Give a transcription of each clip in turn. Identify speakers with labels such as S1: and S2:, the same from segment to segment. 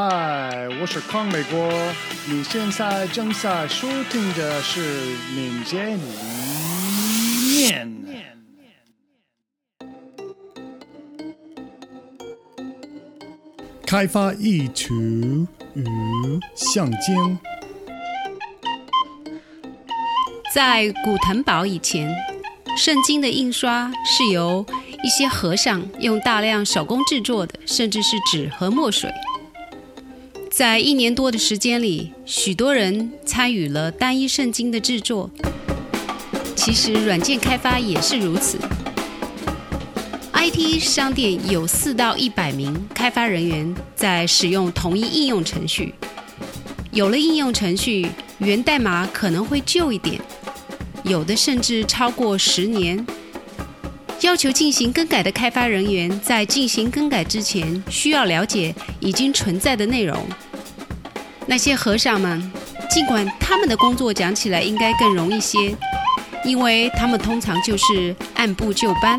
S1: 嗨，我是康美国，你现在正在收听的是民间一面。开发意图与象征。
S2: 在古腾堡以前，圣经的印刷是由一些和尚用大量手工制作的，甚至是纸和墨水。在一年多的时间里，许多人参与了单一圣经的制作。其实，软件开发也是如此。IT 商店有四到一百名开发人员在使用同一应用程序。有了应用程序，源代码可能会旧一点，有的甚至超过十年。要求进行更改的开发人员在进行更改之前，需要了解已经存在的内容。那些和尚们，尽管他们的工作讲起来应该更容易些，因为他们通常就是按部就班。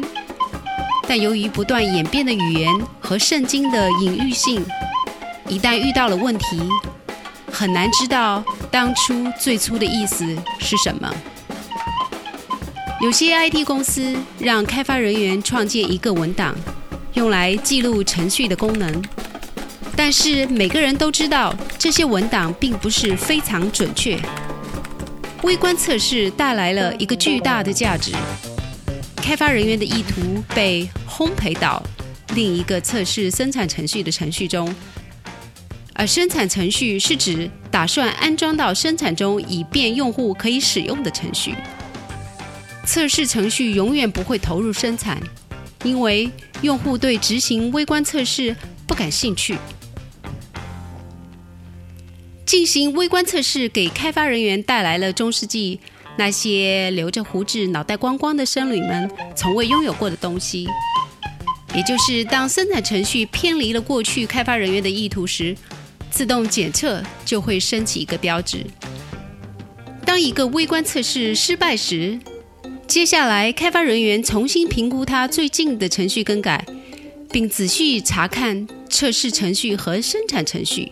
S2: 但由于不断演变的语言和圣经的隐喻性，一旦遇到了问题，很难知道当初最初的意思是什么。有些 IT 公司让开发人员创建一个文档，用来记录程序的功能。但是每个人都知道，这些文档并不是非常准确。微观测试带来了一个巨大的价值，开发人员的意图被烘焙到另一个测试生产程序的程序中，而生产程序是指打算安装到生产中以便用户可以使用的程序。测试程序永远不会投入生产，因为用户对执行微观测试不感兴趣。进行微观测试给开发人员带来了中世纪那些留着胡子、脑袋光光的僧侣们从未拥有过的东西，也就是当生产程序偏离了过去开发人员的意图时，自动检测就会升起一个标志。当一个微观测试失败时，接下来开发人员重新评估他最近的程序更改，并仔细查看测试程序和生产程序。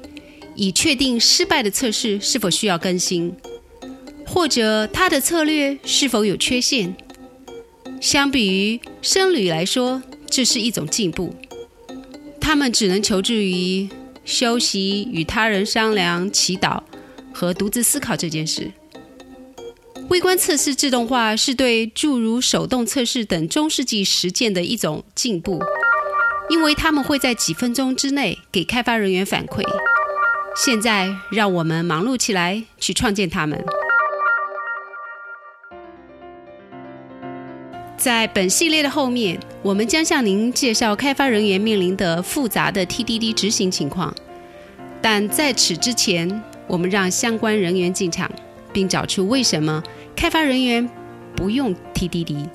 S2: 以确定失败的测试是否需要更新，或者他的策略是否有缺陷。相比于僧侣来说，这是一种进步。他们只能求助于休息、与他人商量、祈祷和独自思考这件事。微观测试自动化是对诸如手动测试等中世纪实践的一种进步，因为他们会在几分钟之内给开发人员反馈。现在，让我们忙碌起来，去创建它们。在本系列的后面，我们将向您介绍开发人员面临的复杂的 TDD 执行情况。但在此之前，我们让相关人员进场，并找出为什么开发人员不用 TDD。